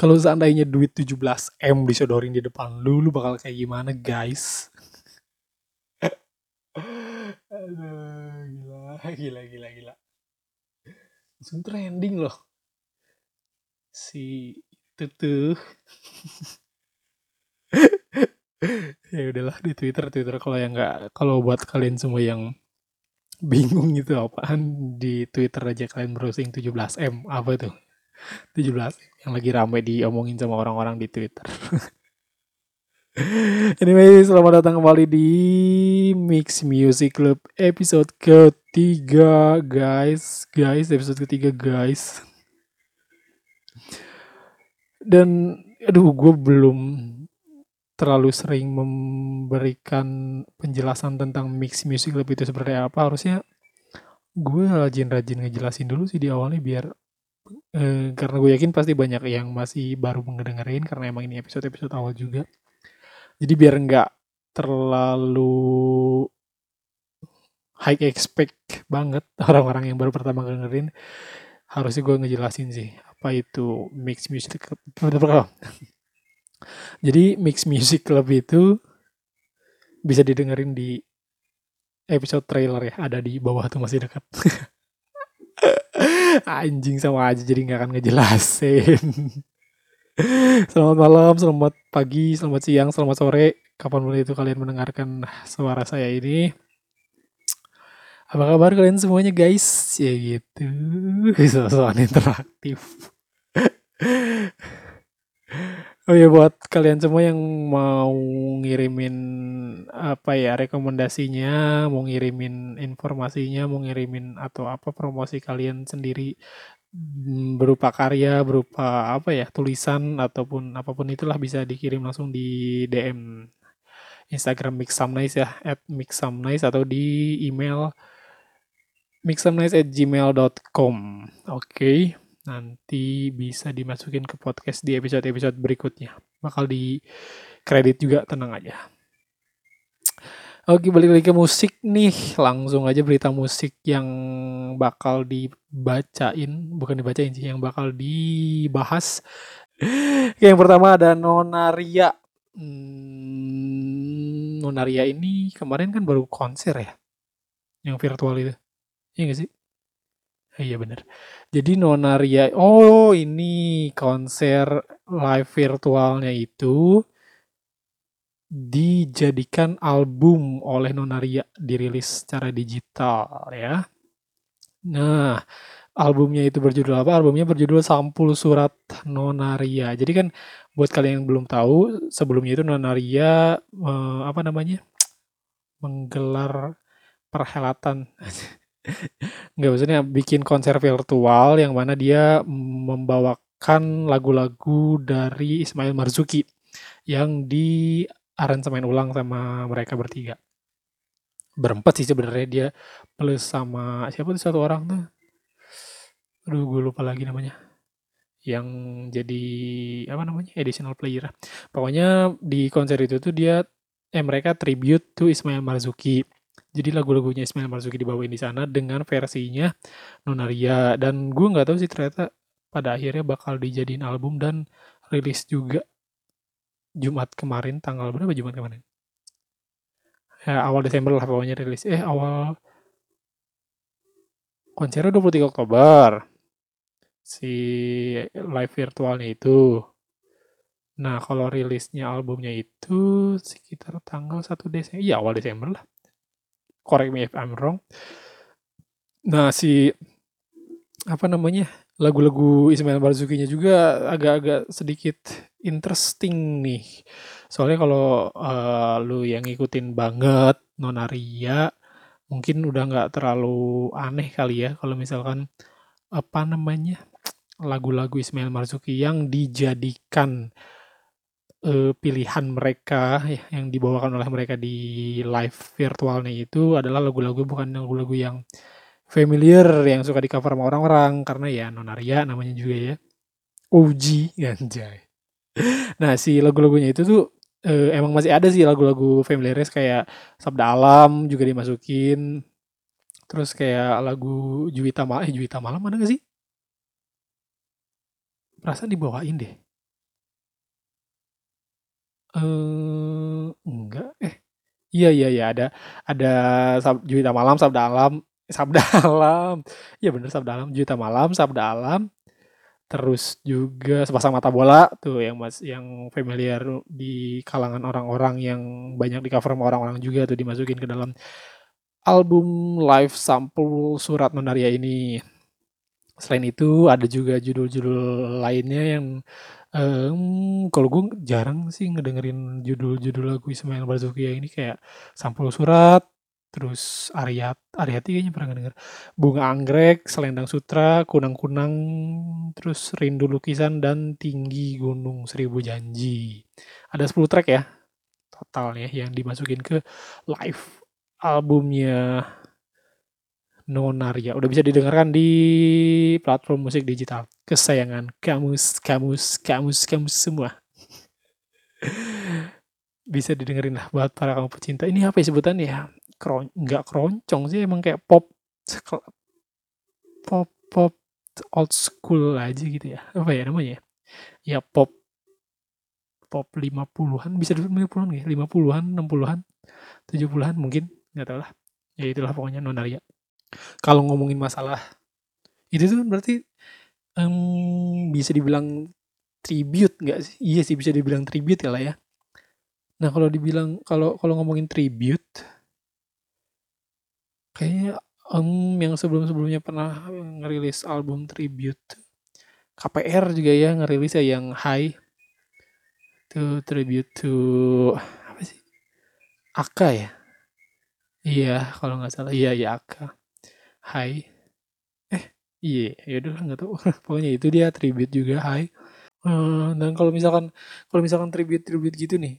Kalau seandainya duit 17M disodorin di depan lu, lu bakal kayak gimana guys? Aduh, gila, gila, gila, gila. Langsung trending loh. Si itu tuh. ya udahlah di Twitter, Twitter kalau yang nggak, kalau buat kalian semua yang bingung itu apaan di Twitter aja kalian browsing 17M apa tuh? 17 yang lagi ramai diomongin sama orang-orang di Twitter. Anyway selamat datang kembali di Mix Music Club episode ketiga guys. Guys episode ketiga guys. Dan aduh gue belum terlalu sering memberikan penjelasan tentang mix music club itu seperti apa harusnya gue rajin-rajin ngejelasin dulu sih di awalnya biar eh, karena gue yakin pasti banyak yang masih baru mendengarin karena emang ini episode-episode awal juga. Jadi biar nggak terlalu high expect banget orang-orang yang baru pertama dengerin harusnya gue ngejelasin sih apa itu mix music jadi Mix Music Club itu bisa didengerin di episode trailer ya, ada di bawah tuh masih dekat. Anjing sama aja jadi nggak akan ngejelasin. selamat malam, selamat pagi, selamat siang, selamat sore, kapan pun itu kalian mendengarkan suara saya ini. Apa kabar kalian semuanya guys? Ya gitu, soal interaktif. Oh ya buat kalian semua yang mau ngirimin apa ya rekomendasinya, mau ngirimin informasinya, mau ngirimin atau apa promosi kalian sendiri mm, berupa karya, berupa apa ya tulisan ataupun apa pun itulah bisa dikirim langsung di DM Instagram Mixamnice ya at Mixamnice atau di email mixamnice at gmail.com oke. okay nanti bisa dimasukin ke podcast di episode-episode berikutnya. Bakal di kredit juga, tenang aja. Oke, balik lagi ke musik nih. Langsung aja berita musik yang bakal dibacain, bukan dibacain sih, yang bakal dibahas. yang pertama ada Nonaria. Hmm, Nonaria ini kemarin kan baru konser ya, yang virtual itu. Iya gak sih? Iya bener. Jadi Nonaria, oh ini konser live virtualnya itu dijadikan album oleh Nonaria, dirilis secara digital ya. Nah, albumnya itu berjudul apa? Albumnya berjudul Sampul Surat Nonaria. Jadi kan buat kalian yang belum tahu, sebelumnya itu Nonaria eh, apa namanya? menggelar perhelatan Nggak, maksudnya bikin konser virtual yang mana dia membawakan lagu-lagu dari Ismail Marzuki yang di aransemen ulang sama mereka bertiga. Berempat sih sebenarnya dia plus sama siapa tuh satu orang tuh. Aduh, gue lupa lagi namanya. Yang jadi apa namanya? additional player. Pokoknya di konser itu tuh dia eh mereka tribute to Ismail Marzuki jadi lagu-lagunya Ismail Marzuki dibawain di sana dengan versinya Nonaria. Dan gue nggak tahu sih ternyata pada akhirnya bakal dijadiin album dan rilis juga Jumat kemarin tanggal berapa Jumat kemarin? Ya, awal Desember lah pokoknya rilis. Eh awal konsernya 23 Oktober. Si live virtualnya itu. Nah kalau rilisnya albumnya itu sekitar tanggal 1 Desember iya awal Desember lah correct me if I'm wrong. Nah, si apa namanya? Lagu-lagu Ismail Marzuki-nya juga agak-agak sedikit interesting nih. Soalnya kalau uh, lu yang ngikutin banget Nonaria, mungkin udah nggak terlalu aneh kali ya kalau misalkan apa namanya lagu-lagu Ismail Marzuki yang dijadikan uh, pilihan mereka ya, yang dibawakan oleh mereka di live virtualnya itu adalah lagu-lagu bukan lagu-lagu yang familiar yang suka di-cover sama orang-orang karena ya Nonaria namanya juga ya. OG anjay. Nah, si lagu-lagunya itu tuh uh, emang masih ada sih lagu-lagu familiar kayak Sabda Alam juga dimasukin. Terus kayak lagu Juwita Malam eh, Juwita Malam ada gak sih? Perasaan dibawain deh. Eh, enggak, eh, iya iya iya ada ada sab Juwita Malam, Sabda Alam Sabda Alam, iya bener Sabda Alam, Juwita Malam, Sabda Alam, terus juga Sepasang Mata Bola tuh yang mas yang familiar di kalangan orang-orang yang banyak di-cover sama orang-orang juga tuh dimasukin ke dalam album live sampul Surat Nonaria ini. Selain itu ada juga judul-judul lainnya yang um, kalau gue jarang sih ngedengerin judul-judul lagu Ismail Marzuki ini kayak Sampul Surat, terus Ariat Ariati kayaknya pernah denger. Bunga Anggrek, Selendang Sutra, Kunang-kunang, terus Rindu Lukisan dan Tinggi Gunung Seribu Janji. Ada 10 track ya total ya yang dimasukin ke live albumnya Nonaria. Udah bisa didengarkan di platform musik digital kesayangan kamu, kamu, kamu, kamu semua. bisa didengerin lah buat para kamu pecinta. Ini apa ya sebutannya ya? Kron nggak keroncong sih emang kayak pop pop pop old school aja gitu ya. Apa ya namanya? Ya pop pop 50-an bisa 50-an ya? 50-an, 60-an, 70-an mungkin, nggak tahu lah. Ya itulah pokoknya Nonaria. Kalau ngomongin masalah itu tuh berarti um, bisa dibilang tribute nggak sih? Iya sih bisa dibilang tribute ya lah ya. Nah kalau dibilang kalau kalau ngomongin tribute, kayaknya um, yang sebelum-sebelumnya pernah ngerilis album tribute, KPR juga ya ngerilis ya yang High, to tribute to apa sih? Aka ya? Iya kalau nggak salah iya ya Aka. Hai. Eh, iya, ya udah nggak tahu. Pokoknya itu dia tribute juga Hai. Uh, dan kalau misalkan kalau misalkan tribute tribute gitu nih,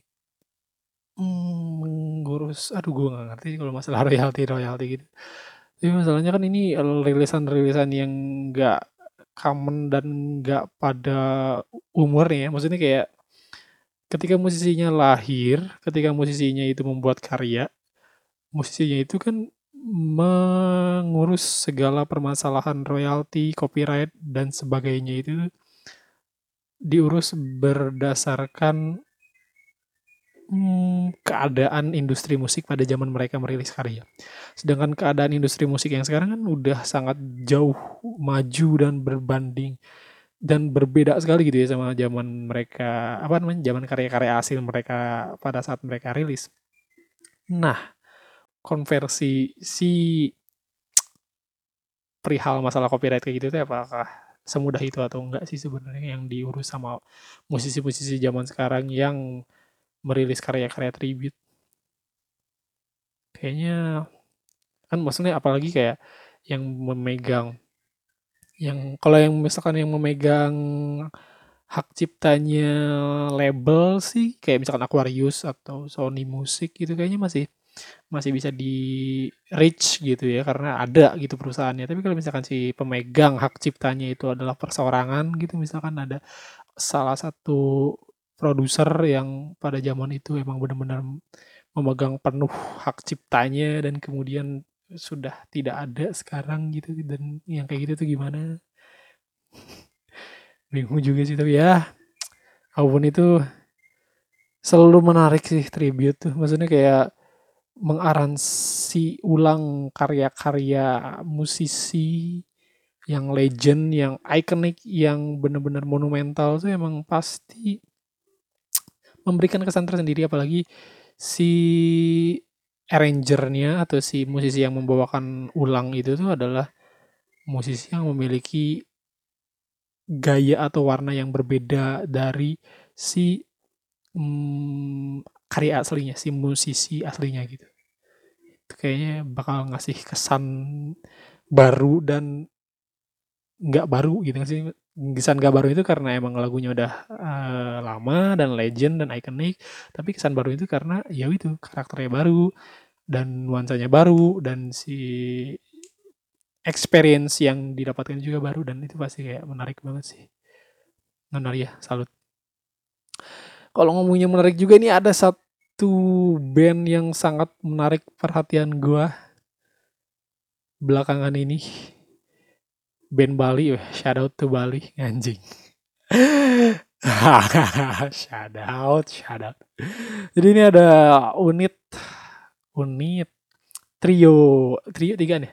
hmm, mengurus, aduh gue nggak ngerti kalau masalah royalti royalti gitu. Tapi masalahnya kan ini rilisan-rilisan yang nggak common dan nggak pada umurnya. Maksudnya kayak ketika musisinya lahir, ketika musisinya itu membuat karya, musisinya itu kan mengurus segala permasalahan royalti, copyright dan sebagainya itu diurus berdasarkan hmm, keadaan industri musik pada zaman mereka merilis karya. Sedangkan keadaan industri musik yang sekarang kan udah sangat jauh maju dan berbanding dan berbeda sekali gitu ya sama zaman mereka apa namanya zaman karya-karya asing mereka pada saat mereka rilis. Nah, konversi si perihal masalah copyright kayak gitu tuh apakah semudah itu atau enggak sih sebenarnya yang diurus sama musisi-musisi zaman sekarang yang merilis karya-karya tribute? Kayaknya kan maksudnya apalagi kayak yang memegang yang kalau yang misalkan yang memegang hak ciptanya label sih kayak misalkan Aquarius atau Sony Music gitu kayaknya masih masih bisa di reach gitu ya karena ada gitu perusahaannya. Tapi kalau misalkan si pemegang hak ciptanya itu adalah perseorangan gitu misalkan ada salah satu produser yang pada zaman itu emang benar-benar memegang penuh hak ciptanya dan kemudian sudah tidak ada sekarang gitu dan yang kayak gitu tuh gimana? Bingung juga sih tapi ya apa pun itu selalu menarik sih tribute tuh. Maksudnya kayak mengaransi ulang karya-karya musisi yang legend, yang ikonik, yang benar-benar monumental tuh emang pasti memberikan kesan tersendiri. Apalagi si arrangernya atau si musisi yang membawakan ulang itu tuh adalah musisi yang memiliki gaya atau warna yang berbeda dari si hmm, karya aslinya, si musisi aslinya gitu. Itu kayaknya bakal ngasih kesan baru dan nggak baru gitu. Sih kesan nggak baru itu karena emang lagunya udah uh, lama dan legend dan ikonik. Tapi kesan baru itu karena ya itu karakternya baru dan nuansanya baru dan si experience yang didapatkan juga baru dan itu pasti kayak menarik banget sih. Menarik ya salut kalau ngomongnya menarik juga ini ada satu band yang sangat menarik perhatian gue belakangan ini band Bali, shout out to Bali, anjing. shout out, shout out. Jadi ini ada unit, unit trio, trio tiga nih,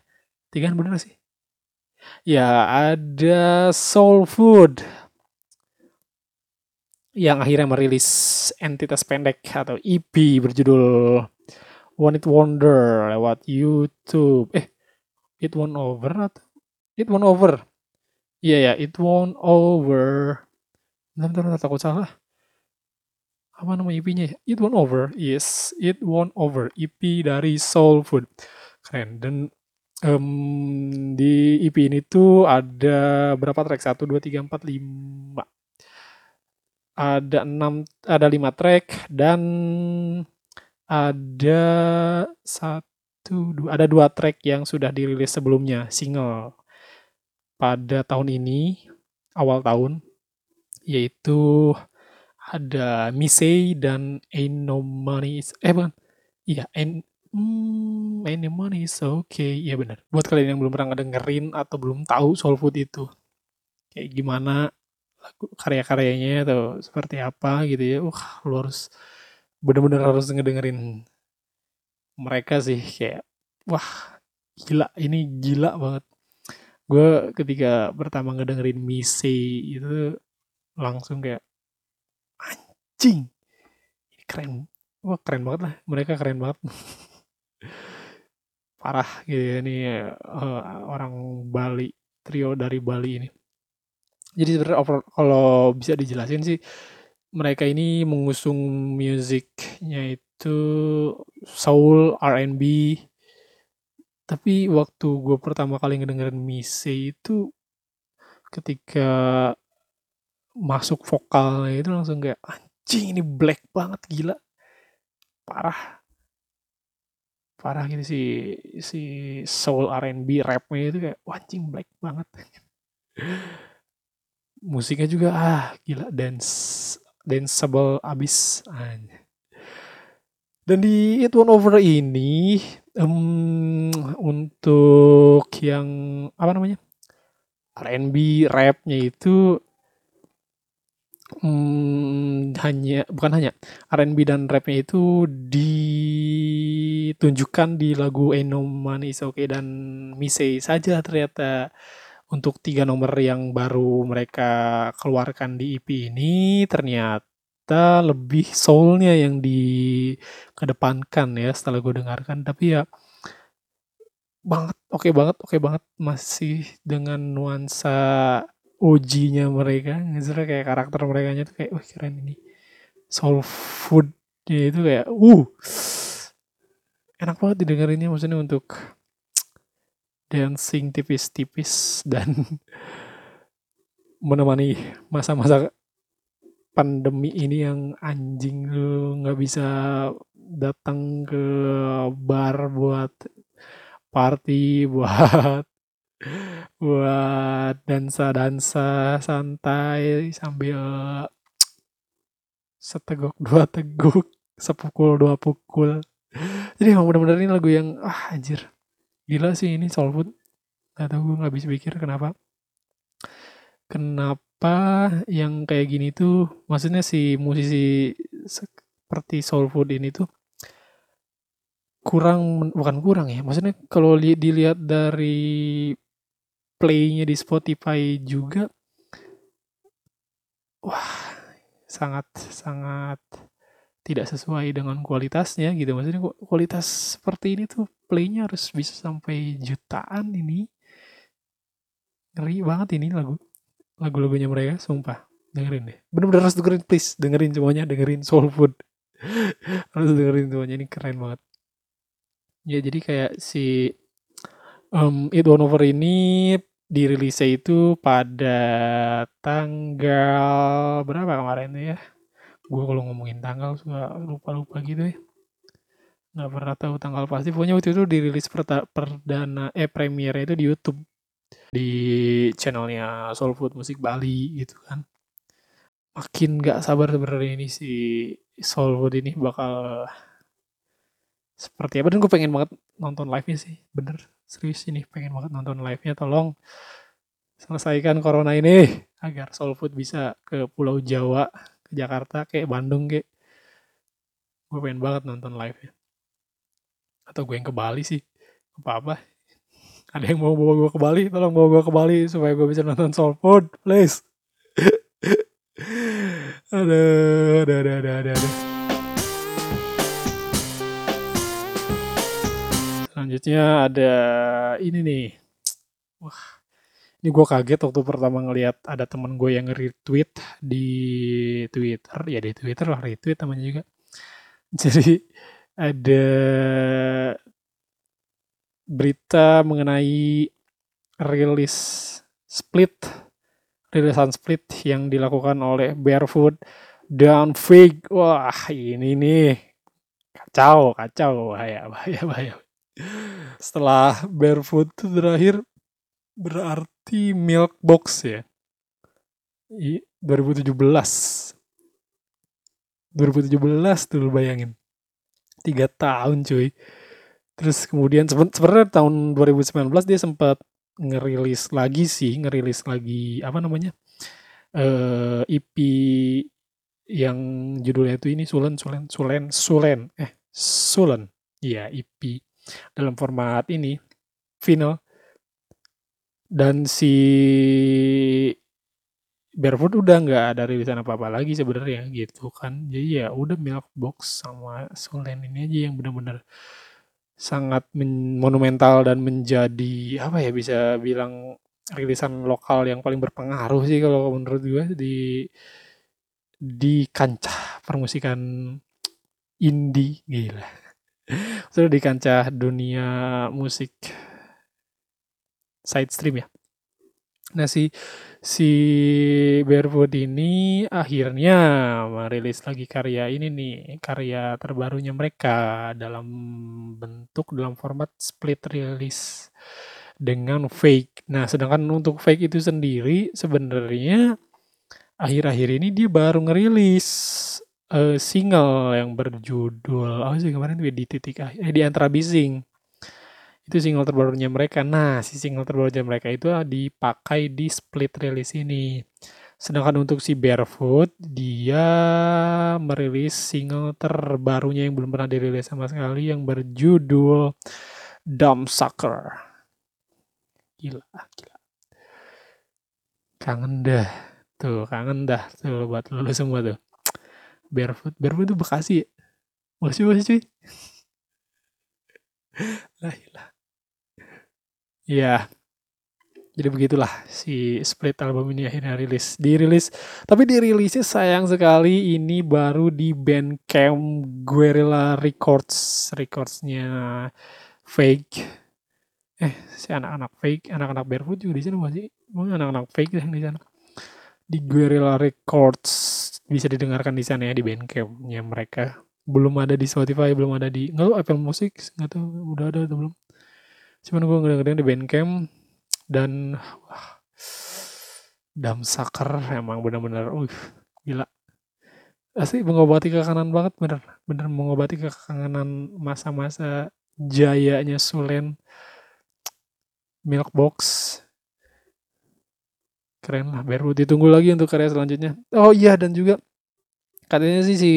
tiga bener sih. Ya ada Soul Food yang akhirnya merilis entitas pendek atau EP berjudul One It Wonder lewat YouTube. Eh, It Won't Over atau It Won't Over? Iya yeah, ya, yeah, It Won't Over. Bentar, bentar, takut salah. Apa nama EP-nya? Ya? It Won't Over. Yes, It Won't Over. EP dari Soul Food. Keren. Dan um, di EP ini tuh ada berapa track? 1, 2, 3, 4, 5. Ada 6, ada 5 track dan ada satu, dua, ada dua track yang sudah dirilis sebelumnya, single pada tahun ini, awal tahun, yaitu ada Misei dan Ain't No Money, eh bukan, iya, Ain't, hmm, Ain't No Money is okay, iya benar. Buat kalian yang belum pernah ngedengerin atau belum tahu Soul Food itu, kayak gimana karya-karyanya atau seperti apa gitu ya, uh, lu harus bener-bener harus ngedengerin mereka sih kayak wah gila ini gila banget. Gue ketika pertama ngedengerin Mise itu langsung kayak anjing ini keren wah keren banget lah mereka keren banget. Parah gitu ya ini uh, orang Bali trio dari Bali ini jadi sebenarnya kalau bisa dijelasin sih mereka ini mengusung musiknya itu soul, R&B. Tapi waktu gue pertama kali ngedengerin Mise itu ketika masuk vokalnya itu langsung kayak anjing ini black banget gila. Parah. Parah gitu si si soul R&B rapnya itu kayak anjing black banget. Musiknya juga ah gila dance danceable abis. Dan di It Won't Over ini um, untuk yang apa namanya R&B rapnya itu um, hanya bukan hanya R&B dan rapnya itu ditunjukkan di lagu Eno Money Is Okay dan Mise saja ternyata untuk tiga nomor yang baru mereka keluarkan di EP ini ternyata lebih soulnya yang dikedepankan ya setelah gue dengarkan. Tapi ya banget oke okay banget oke okay banget. Masih dengan nuansa OG-nya mereka misalnya kayak karakter mereka tuh kayak wah keren ini. Soul food ya itu kayak uh enak banget didengerinnya maksudnya untuk dancing tipis-tipis dan menemani masa-masa pandemi ini yang anjing lu nggak bisa datang ke bar buat party buat buat dansa-dansa santai sambil seteguk dua teguk sepukul dua pukul. Jadi emang bener-bener ini lagu yang ah anjir gila sih ini soul food. Gak tau gue gak bisa pikir kenapa. Kenapa yang kayak gini tuh maksudnya si musisi seperti soul food ini tuh kurang bukan kurang ya maksudnya kalau li, dilihat dari playnya di Spotify juga wah sangat sangat tidak sesuai dengan kualitasnya gitu. Maksudnya kualitas seperti ini tuh playnya harus bisa sampai jutaan ini. Ngeri banget ini lagu lagu-lagunya mereka sumpah. Dengerin deh. Bener-bener harus dengerin please. Dengerin semuanya dengerin soul food. Harus dengerin semuanya ini keren banget. Ya jadi kayak si um, It One Over ini dirilisnya itu pada tanggal berapa kemarin tuh ya gue kalau ngomongin tanggal suka lupa-lupa gitu ya. Nggak pernah tahu tanggal pasti. Pokoknya waktu itu dirilis perdana eh premiernya itu di YouTube. Di channelnya Soul Food Musik Bali gitu kan. Makin nggak sabar sebenarnya ini si Soul Food ini bakal seperti apa. Dan gue pengen banget nonton live nya sih. Bener serius ini pengen banget nonton live-nya. Tolong selesaikan corona ini agar Soul Food bisa ke Pulau Jawa Jakarta kayak Bandung kayak gue pengen banget nonton live ya atau gue yang ke Bali sih apa apa. Ada yang mau bawa gue ke Bali tolong bawa gue ke Bali supaya gue bisa nonton Soul Food please. Ada ada ada ada ada. Selanjutnya ada ini nih. Wah ini gue kaget waktu pertama ngelihat ada teman gue yang retweet di Twitter. Ya di Twitter lah retweet namanya juga. Jadi ada berita mengenai rilis split rilisan split yang dilakukan oleh Barefoot dan Fig. Wah ini nih. Kacau kacau. Bahaya bahaya bahaya. Setelah Barefoot itu terakhir berarti Milk Box ya I, 2017 2017 tuh bayangin tiga tahun cuy Terus kemudian sebenarnya tahun 2019 dia sempat ngerilis lagi sih, ngerilis lagi apa namanya? eh EP yang judulnya itu ini Sulen Sulen Sulen Sulen eh Sulen. Iya, EP dalam format ini vinyl. Dan si Barefoot udah nggak ada rilisan apa-apa lagi sebenarnya gitu kan. Jadi ya udah Milk Box sama Sulen ini aja yang benar-benar sangat monumental dan menjadi apa ya bisa bilang rilisan lokal yang paling berpengaruh sih kalau menurut gue di di kancah permusikan indie gila sudah di kancah dunia musik side stream ya nah si si Barefoot ini akhirnya merilis lagi karya ini nih, karya terbarunya mereka dalam bentuk dalam format split release dengan Fake. Nah, sedangkan untuk Fake itu sendiri sebenarnya akhir-akhir ini dia baru ngerilis uh, single yang berjudul apa sih kemarin tuh di titik eh, di antara bising itu single terbarunya mereka. Nah, si single terbarunya mereka itu dipakai di split release ini. Sedangkan untuk si Barefoot, dia merilis single terbarunya yang belum pernah dirilis sama sekali yang berjudul Dumb Sucker. Gila, gila. Kangen dah. Tuh, kangen dah. Tuh, buat lu semua tuh. Barefoot. Barefoot itu Bekasi? Masih, masih cuy. lah, lah. Iya. Jadi begitulah si split album ini akhirnya rilis. Dirilis. Tapi dirilisnya sayang sekali ini baru di Bandcamp Guerrilla Records. Recordsnya fake. Eh, si anak-anak fake, anak-anak barefoot juga di sana masih. Mungkin anak-anak fake yang di sana. Di Guerrilla Records bisa didengarkan di sana ya di Bandcampnya mereka. Belum ada di Spotify, belum ada di nggak tahu Apple Music, nggak tahu udah ada atau belum cuman gue ngedengerin di Bandcamp dan wah, Damsaker emang bener-bener uh gila. Asli mengobati kekangenan banget bener. Bener mengobati kekangenan masa-masa jayanya Sulen. Milk Box keren lah baru ditunggu lagi untuk karya selanjutnya. Oh iya dan juga katanya sih si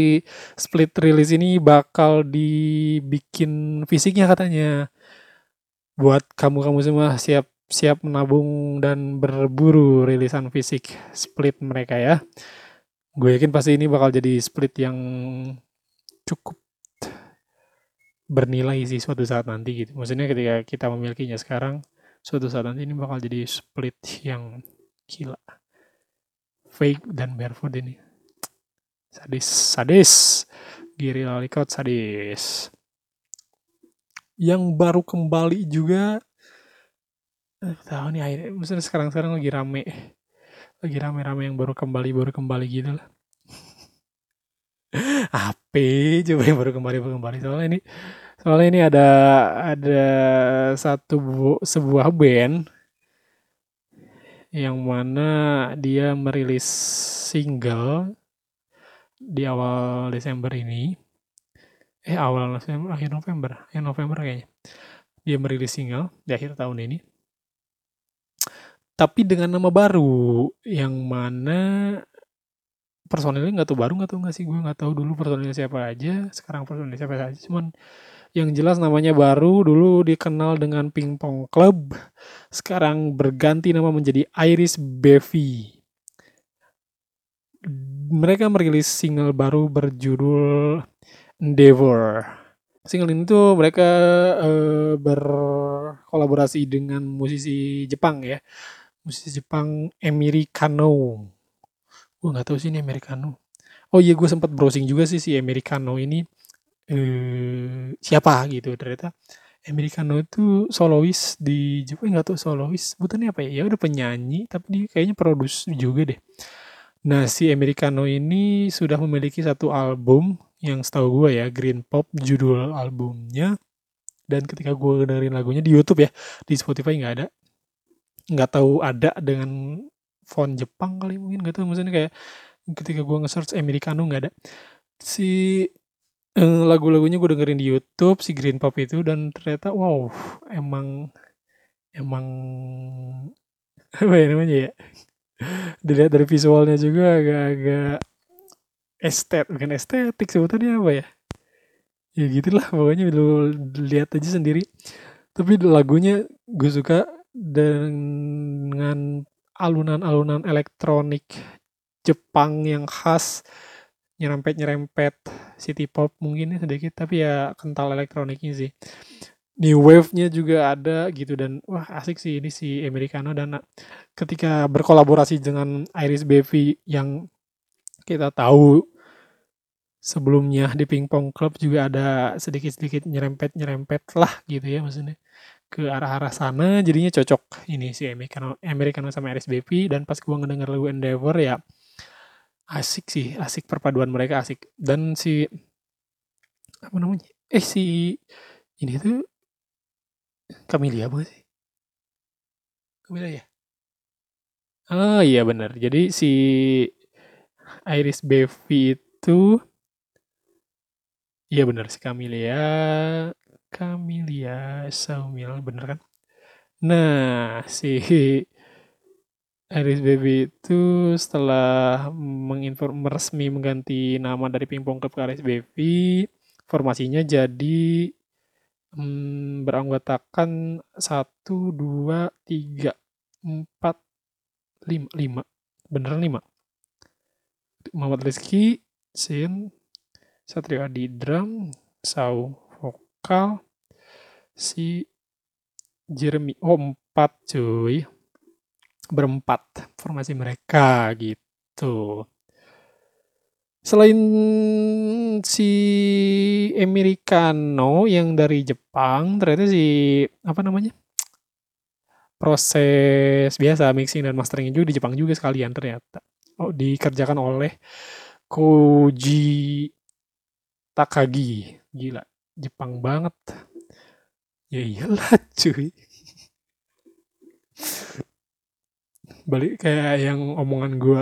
split release ini bakal dibikin fisiknya katanya buat kamu-kamu semua siap siap menabung dan berburu rilisan fisik split mereka ya. Gue yakin pasti ini bakal jadi split yang cukup bernilai sih suatu saat nanti gitu. Maksudnya ketika kita memilikinya sekarang, suatu saat nanti ini bakal jadi split yang gila. Fake dan barefoot ini. Sadis, sadis. Giri Lalikot sadis yang baru kembali juga eh, tahu nih akhirnya misalnya sekarang sekarang lagi rame lagi rame-rame yang baru kembali baru kembali gitu lah. Apa coba yang baru kembali baru kembali. Soalnya ini soalnya ini ada ada satu sebuah band yang mana dia merilis single di awal Desember ini eh awal November akhir November ya November kayaknya. Dia merilis single di akhir tahun ini. Tapi dengan nama baru yang mana personilnya nggak tahu baru nggak tahu nggak sih? Gue nggak tahu dulu personilnya siapa aja sekarang personilnya siapa aja cuman yang jelas namanya baru dulu dikenal dengan Pingpong Club sekarang berganti nama menjadi Iris Bevi mereka merilis single baru berjudul Endeavor. Single ini tuh mereka uh, berkolaborasi dengan musisi Jepang ya. Musisi Jepang Emiri Kano. Gue nggak tahu sih ini Americano oh iya gue sempat browsing juga sih si Americano ini. Eh, siapa gitu ternyata. Americano itu solois di Jepang nggak tahu solois sebutannya apa ya? Ya udah penyanyi tapi dia kayaknya produs juga deh. Nah si Americano ini sudah memiliki satu album yang setahu gue ya Green Pop judul albumnya. Dan ketika gue dengerin lagunya di YouTube ya di Spotify nggak ada. Nggak tahu ada dengan font Jepang kali mungkin gak tau maksudnya kayak ketika gue nge-search Americano nggak ada. Si uh, lagu-lagunya gue dengerin di YouTube si Green Pop itu dan ternyata wow emang emang apa ya namanya ya? Dilihat dari visualnya juga agak-agak estet bukan estetik sebutannya apa ya? Ya gitulah pokoknya lu lihat aja sendiri. Tapi lagunya gue suka dengan alunan-alunan elektronik Jepang yang khas nyerempet-nyerempet city pop mungkin ya sedikit tapi ya kental elektroniknya sih. New wave-nya juga ada gitu dan wah asik sih ini si Americano dan ketika berkolaborasi dengan Iris Bevi yang kita tahu sebelumnya di Pingpong Club juga ada sedikit-sedikit nyerempet-nyerempet lah gitu ya maksudnya. Ke arah-arah sana jadinya cocok ini si Americano, Americano sama RSBP dan pas gua ngedenger lagu Endeavor ya asik sih asik perpaduan mereka asik. Dan si apa namanya eh si ini tuh Camelia apa sih? Camelia ya oh iya benar jadi si Iris Bevi itu iya benar si Camelia. Camellia Saumil, bener kan? Nah, si Iris Baby itu setelah menginform resmi mengganti nama dari Pingpong Club ke Iris Baby, formasinya jadi hmm, beranggotakan satu dua tiga empat lima lima. Beneran lima? Muhammad Rizky Sin Satrio Adi Drum Sau vokal si Jeremy. Oh empat cuy. Berempat formasi mereka gitu. Selain si Americano yang dari Jepang ternyata si apa namanya proses biasa mixing dan masteringnya juga di Jepang juga sekalian ternyata. Oh dikerjakan oleh Koji Takagi gila Jepang banget. Ya iyalah cuy. Balik kayak yang omongan gue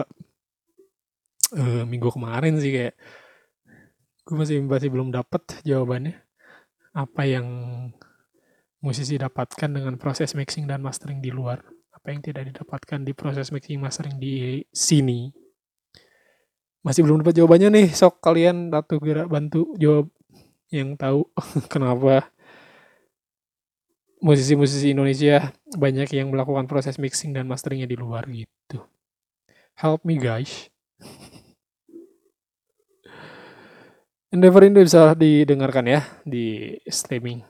uh, minggu kemarin sih kayak gue masih masih belum dapet jawabannya apa yang musisi dapatkan dengan proses mixing dan mastering di luar apa yang tidak didapatkan di proses mixing mastering di sini masih belum dapat jawabannya nih sok kalian datu gerak bantu jawab yang tahu kenapa musisi-musisi Indonesia banyak yang melakukan proses mixing dan masteringnya di luar gitu. Help me guys. Endeavor ini bisa didengarkan ya di streaming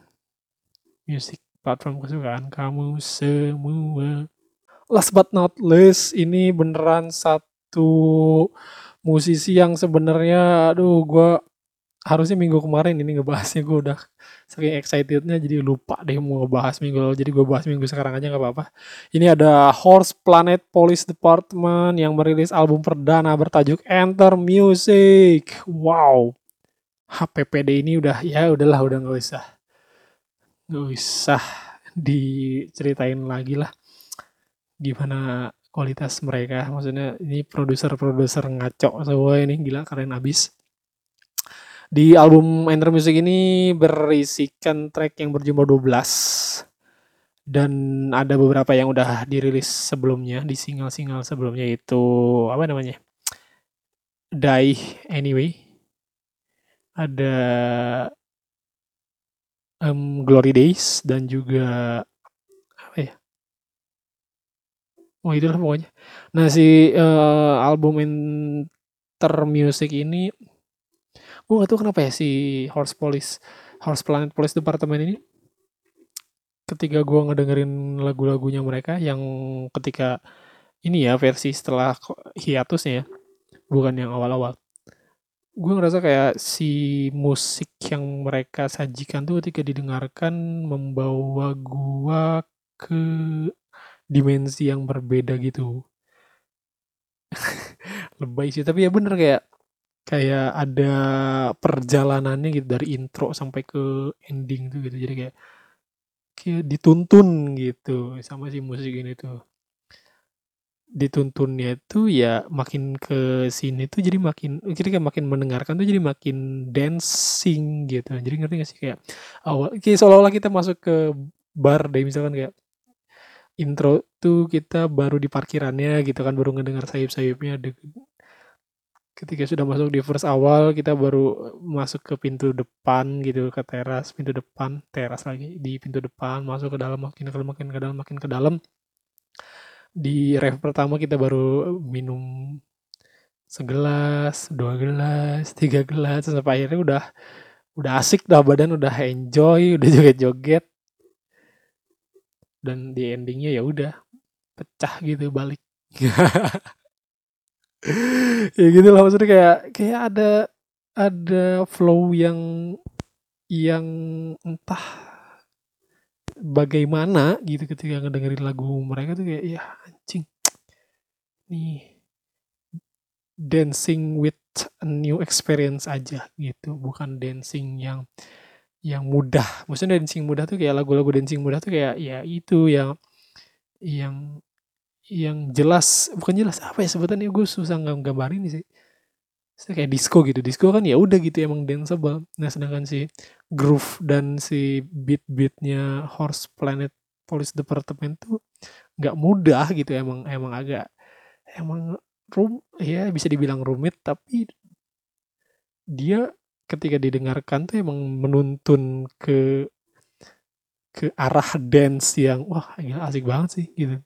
music platform kesukaan kamu semua. Last but not least, ini beneran satu musisi yang sebenarnya, aduh, gue harusnya minggu kemarin ini ngebahasnya gue udah saking excitednya jadi lupa deh mau ngebahas minggu lalu. Jadi gue bahas minggu sekarang aja nggak apa-apa. Ini ada Horse Planet Police Department yang merilis album perdana bertajuk Enter Music. Wow. HPPD ini udah ya udahlah udah nggak usah nggak usah diceritain lagi lah. Gimana kualitas mereka. Maksudnya ini produser-produser ngaco semua ini gila keren abis. Di album Enter Music ini berisikan track yang berjumlah 12 dan ada beberapa yang udah dirilis sebelumnya di single-single sebelumnya itu apa namanya Die Anyway. Ada um, Glory Days dan juga apa ya oh itulah pokoknya. Nah si uh, album Enter Music ini gue gak tau kenapa ya si Horse Police Horse Planet Police Department ini ketika gue ngedengerin lagu-lagunya mereka yang ketika ini ya versi setelah hiatusnya ya bukan yang awal-awal. Gue ngerasa kayak si musik yang mereka sajikan tuh ketika didengarkan membawa gue ke dimensi yang berbeda gitu. Lebay sih tapi ya bener kayak kayak ada perjalanannya gitu dari intro sampai ke ending tuh gitu. Jadi kayak kayak dituntun gitu sama si musik ini tuh. Dituntunnya itu ya makin ke sini tuh jadi makin jadi kayak makin mendengarkan tuh jadi makin dancing gitu. Jadi ngerti gak sih kayak awal kayak seolah-olah kita masuk ke bar deh misalkan kayak intro tuh kita baru di parkirannya gitu kan baru ngedengar sayup-sayupnya. Ketika sudah masuk di first awal kita baru masuk ke pintu depan gitu ke teras pintu depan teras lagi di pintu depan masuk ke dalam makin ke dalam makin ke dalam makin ke dalam. Di ref pertama kita baru minum segelas dua gelas tiga gelas sampai akhirnya udah udah asik dah badan udah enjoy udah joget-joget dan di endingnya ya udah pecah gitu balik. Ya gitu lah maksudnya kayak kayak ada ada flow yang yang entah bagaimana gitu ketika ngedengerin lagu mereka tuh kayak ya anjing nih dancing with a new experience aja gitu. Bukan dancing yang yang mudah. Maksudnya dancing mudah tuh kayak lagu-lagu dancing mudah tuh kayak ya itu yang yang yang jelas. Bukan jelas apa ya sebutannya? Gue susah gambarin sih. Saya kayak disco gitu. Disco kan ya udah gitu emang danceable. Nah sedangkan si groove dan si beat beatnya Horse Planet Police Department tuh nggak mudah gitu. Emang emang agak emang rum ya bisa dibilang rumit tapi dia ketika didengarkan tuh emang menuntun ke ke arah dance yang wah gila asik banget sih gitu.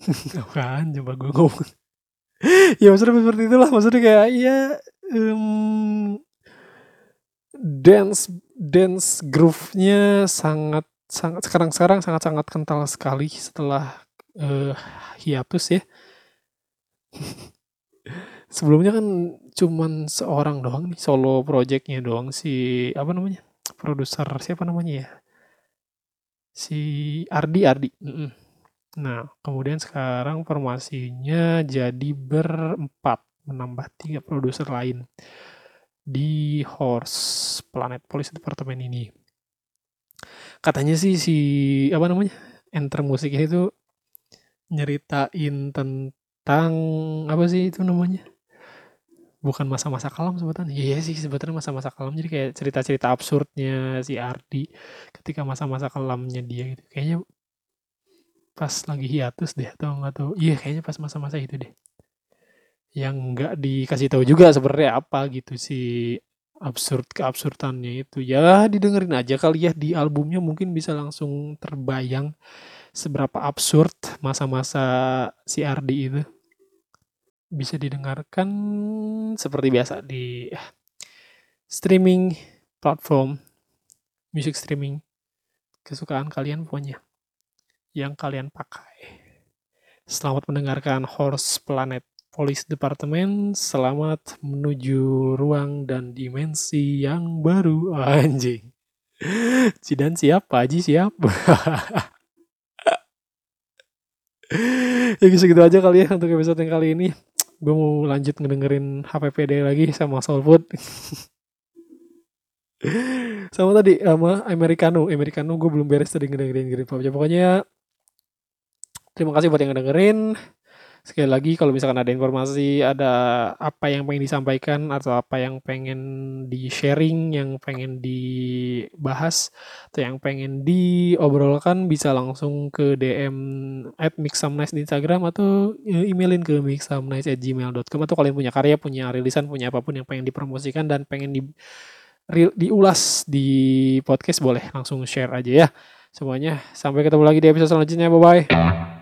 Kan coba gue ngomong. Ya maksudnya seperti itulah. Maksudnya kayak ya um, dance dance groove-nya sangat sangat sekarang sekarang sangat sangat kental sekali setelah uh, hiatus ya sebelumnya kan cuman seorang doang nih solo projectnya doang si apa namanya produser siapa namanya ya si Ardi Ardi Nah, kemudian sekarang formasinya jadi berempat, menambah tiga produser lain di Horse Planet Police Department ini. Katanya sih si apa namanya Enter Musik ini nyeritain tentang apa sih itu namanya? Bukan masa-masa kelam sebetulnya. Iya sih sebetulnya masa-masa kelam. Jadi kayak cerita-cerita absurdnya si Ardi ketika masa-masa kelamnya dia gitu. Kayaknya pas lagi hiatus deh atau nggak tahu iya kayaknya pas masa-masa itu deh yang nggak dikasih tahu juga sebenarnya apa gitu si absurd keabsurdannya itu ya didengerin aja kali ya di albumnya mungkin bisa langsung terbayang seberapa absurd masa-masa si Ardi itu bisa didengarkan seperti biasa di streaming platform music streaming kesukaan kalian pokoknya yang kalian pakai. Selamat mendengarkan Horse Planet Police Department. Selamat menuju ruang dan dimensi yang baru. Anjing. Cidan siap, Pak Haji siap. ya segitu aja kali ya untuk episode yang kali ini. Gue mau lanjut ngedengerin HPPD lagi sama Soulfood. sama tadi sama Americano Americano gue belum beres tadi ngedengerin Green Pop pokoknya Terima kasih buat yang dengerin. Sekali lagi kalau misalkan ada informasi, ada apa yang pengen disampaikan atau apa yang pengen di-sharing, yang pengen dibahas atau yang pengen diobrolkan bisa langsung ke DM @mixsomenice di Instagram atau e, emailin ke mixsomenice@gmail.com atau kalian punya karya, punya rilisan, punya apa pun yang pengen dipromosikan dan pengen di diulas di podcast boleh langsung share aja ya semuanya. Sampai ketemu lagi di episode selanjutnya. Bye bye.